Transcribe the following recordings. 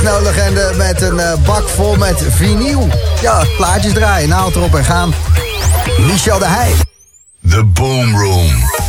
techno-legende met een uh, bak vol met vinyl. Ja, plaatjes draaien, naald erop en gaan. Michel de Heij. The Boom Room.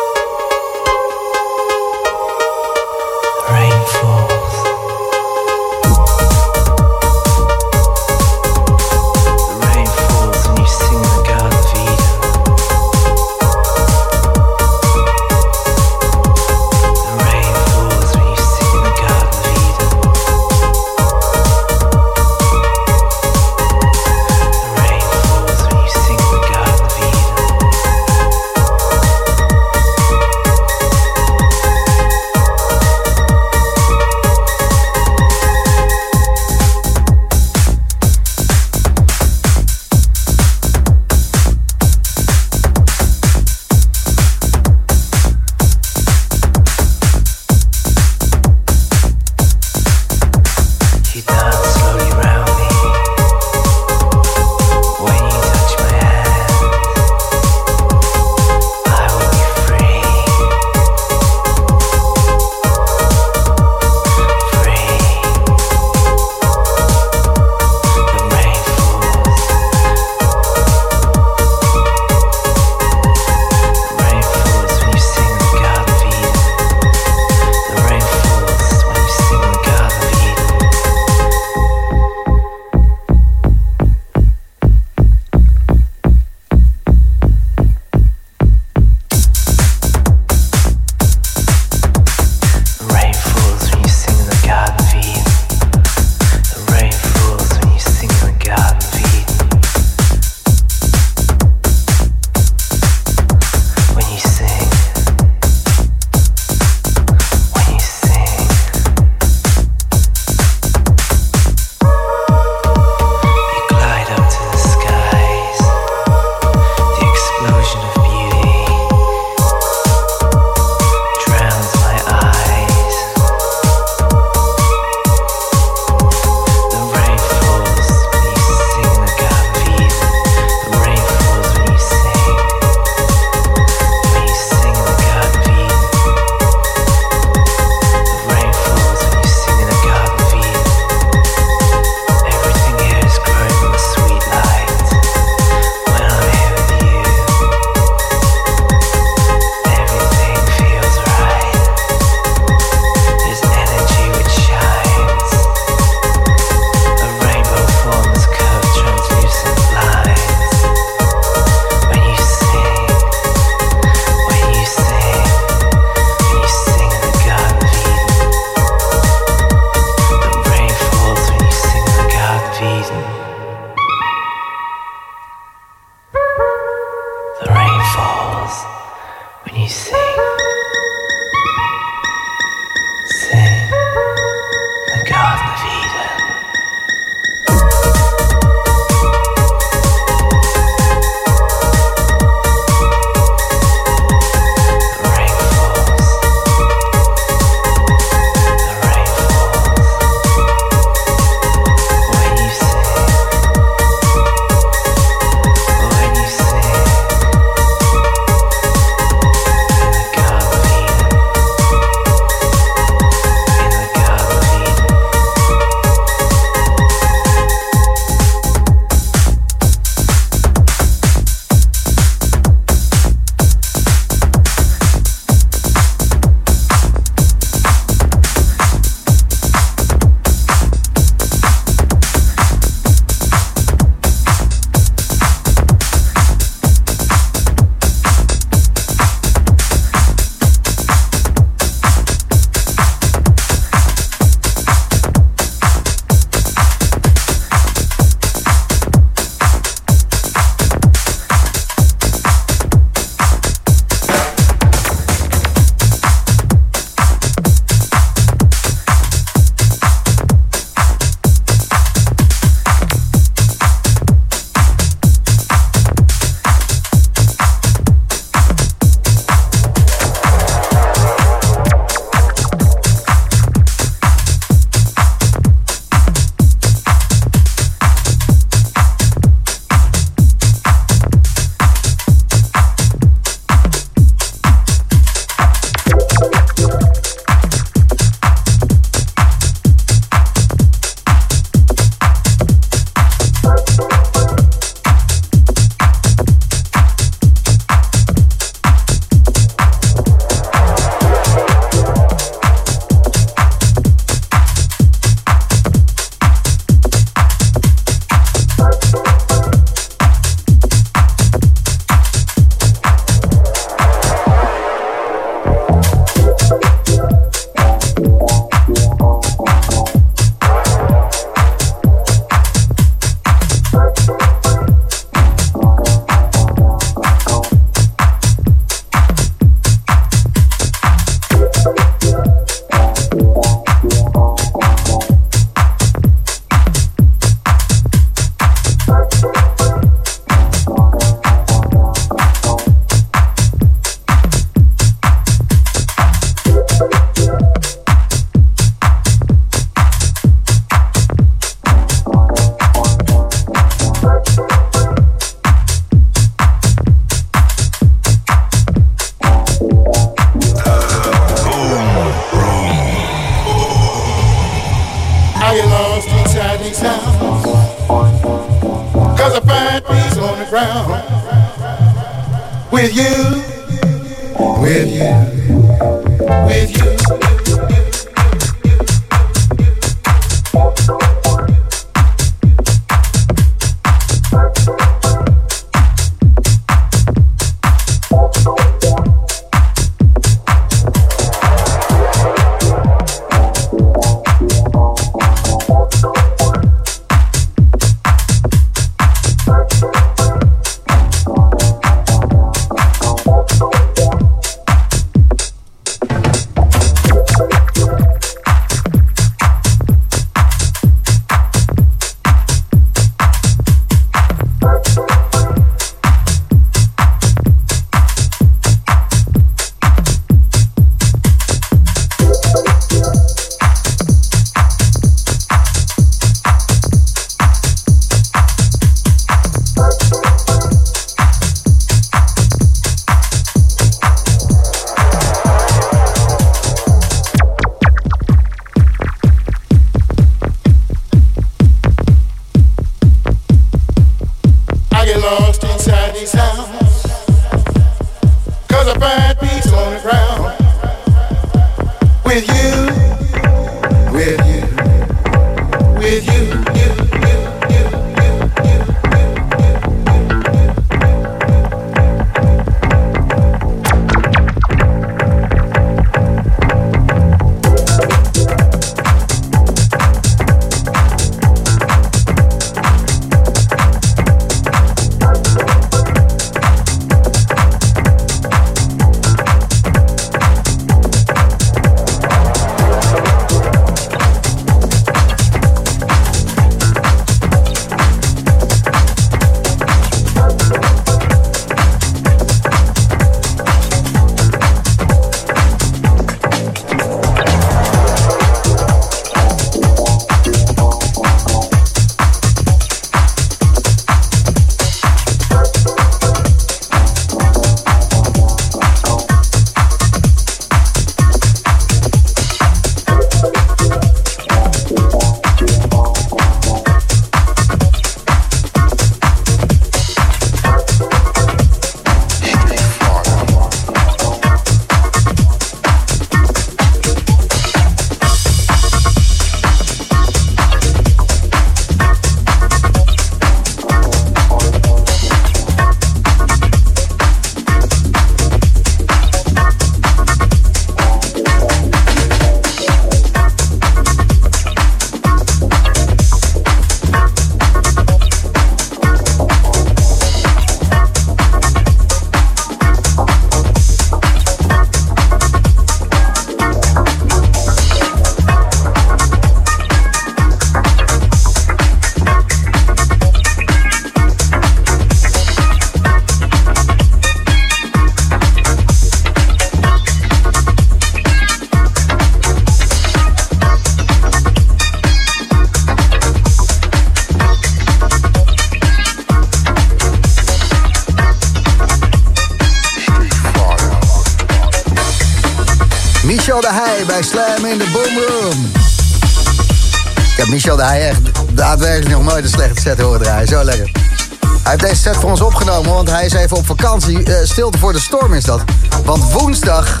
Is even op vakantie. Uh, stilte voor de storm is dat. Want woensdag,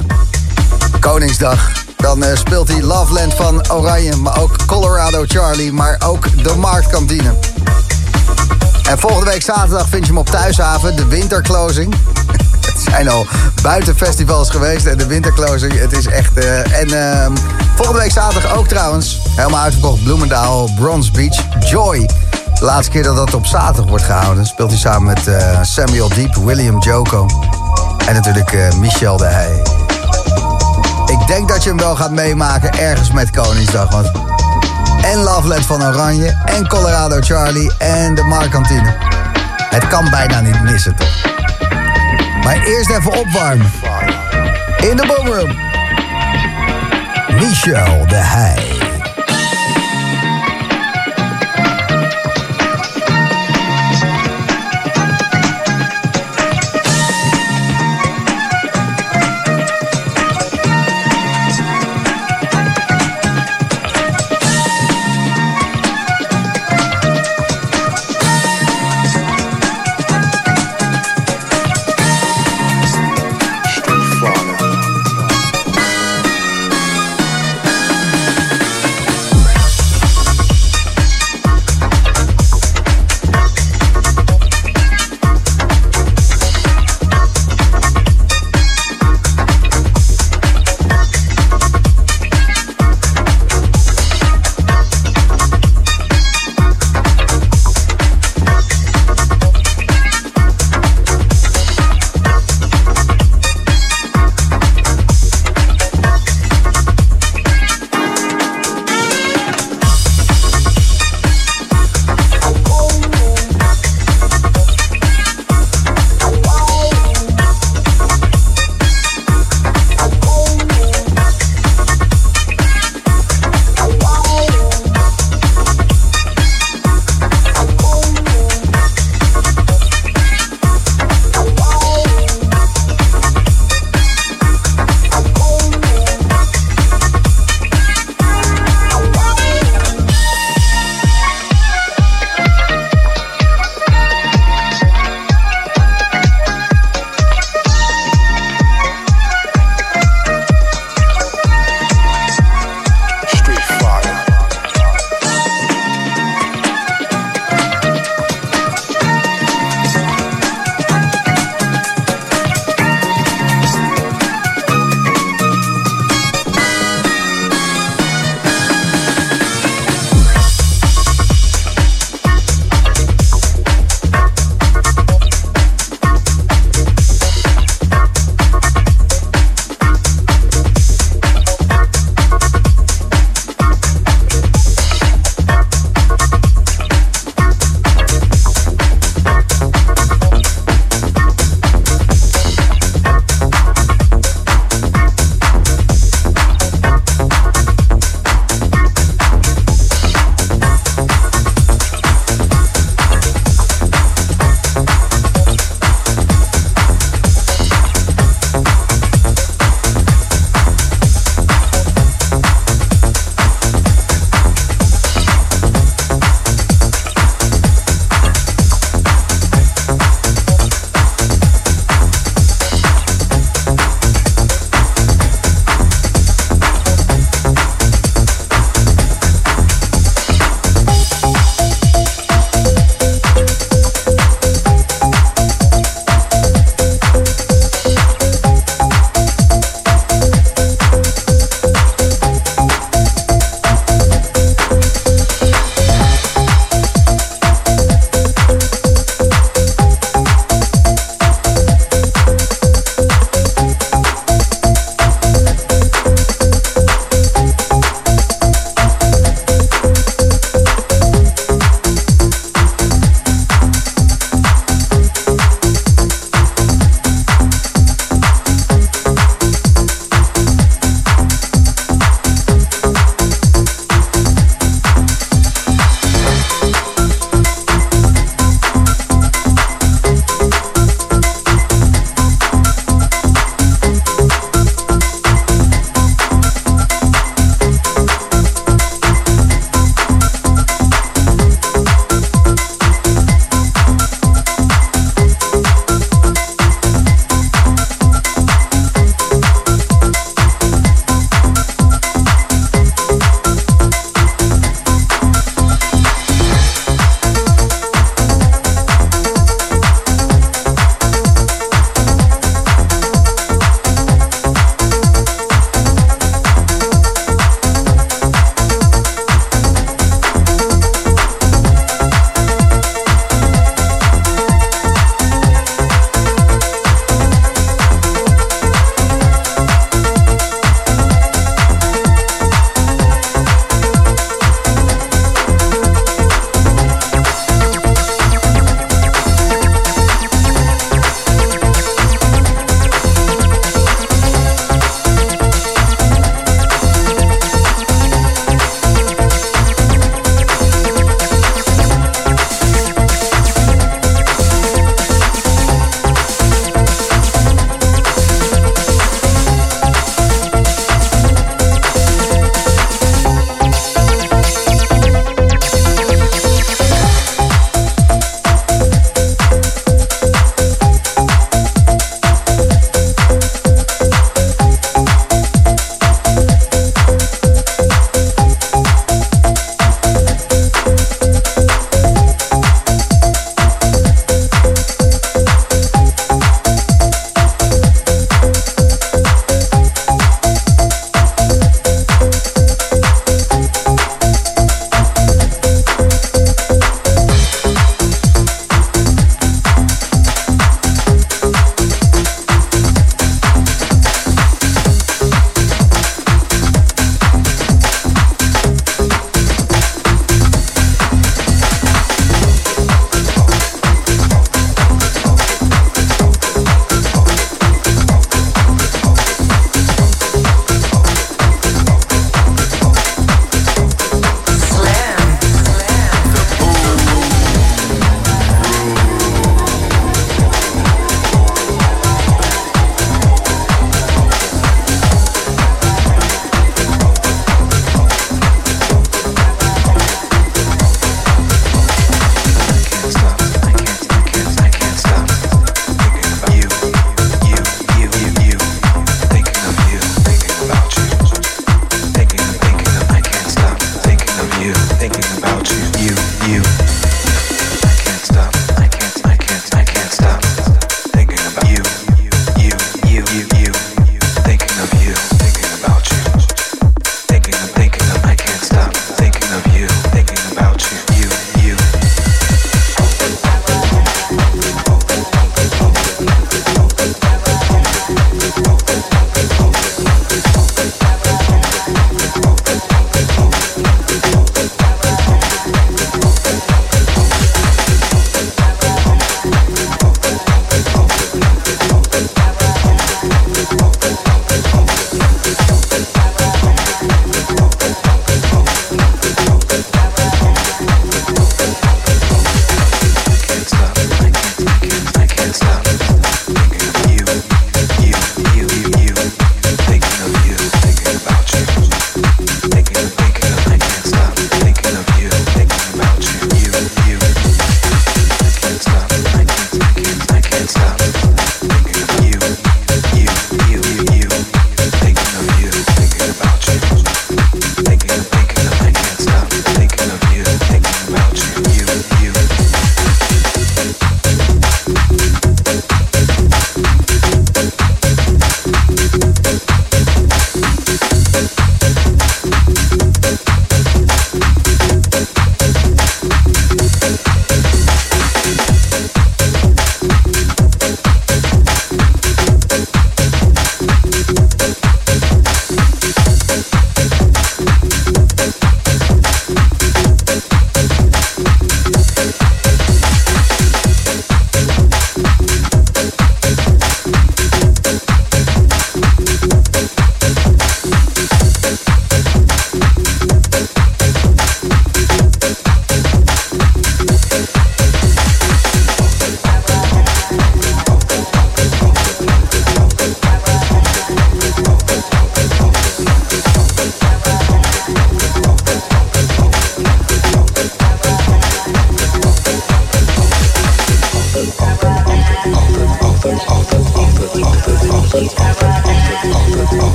Koningsdag, dan uh, speelt hij Loveland van Oranje... maar ook Colorado Charlie, maar ook de Marktkantine. En volgende week zaterdag vind je hem op Thuishaven, de winterclosing. het zijn al buitenfestivals geweest en de winterclosing, het is echt... Uh, en ehm, volgende week zaterdag ook trouwens Helemaal uitverkocht Bloemendaal, Bronze Beach, Joy. Laatste keer dat dat op zaterdag wordt gehouden... speelt hij samen met uh, Samuel Deep, William Joko... en natuurlijk uh, Michel de Heij. Ik denk dat je hem wel gaat meemaken ergens met Koningsdag. Want en Loveland van Oranje, en Colorado Charlie... en de Markantine. Het kan bijna niet missen, toch? Maar eerst even opwarmen. In de boomroom. Michel de Heij.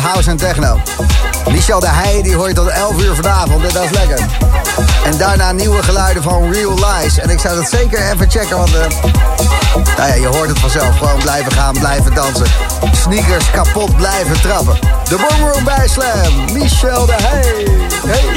house en techno. Michel de Heij die hoort tot 11 uur vanavond dat is lekker. En daarna nieuwe geluiden van Real Lies. En ik zou dat zeker even checken, want eh, nou ja, je hoort het vanzelf. Gewoon blijven gaan, blijven dansen. Sneakers kapot blijven trappen. De Boom Room bij Slam, Michel de Heij. Hey.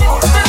Bye.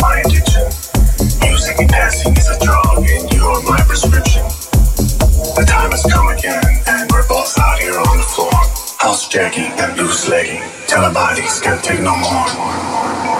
my addiction. music and dancing is a drug, and you are my prescription. The time has come again, and we're both out here on the floor. House jacking and loose legging, till our bodies can't take no more.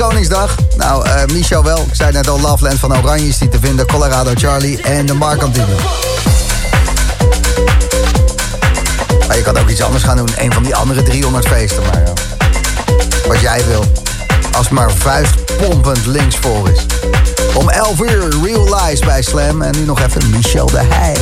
Koningsdag? Nou, uh, Michel wel. Ik zei net al, Loveland van Oranje is die te vinden. Colorado Charlie en de Markantine. Maar je kan ook iets anders gaan doen. Een van die andere 300 feesten. Maar ja. wat jij wil. Als maar vuistpompend links voor is. Om 11 uur Real Lies bij Slam. En nu nog even Michel de Heij.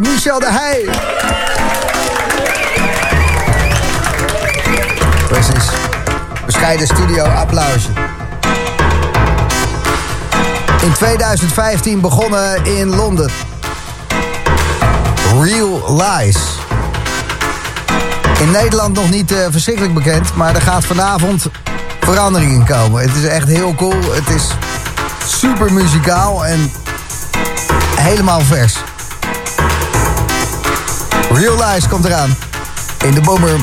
Michel de Heij. Precies. Bescheiden studio applausje. In 2015 begonnen in Londen. Real Lies. In Nederland nog niet uh, verschrikkelijk bekend, maar er gaat vanavond verandering in komen. Het is echt heel cool. Het is super muzikaal en helemaal vers. Real Lies komt eraan. In de Boomer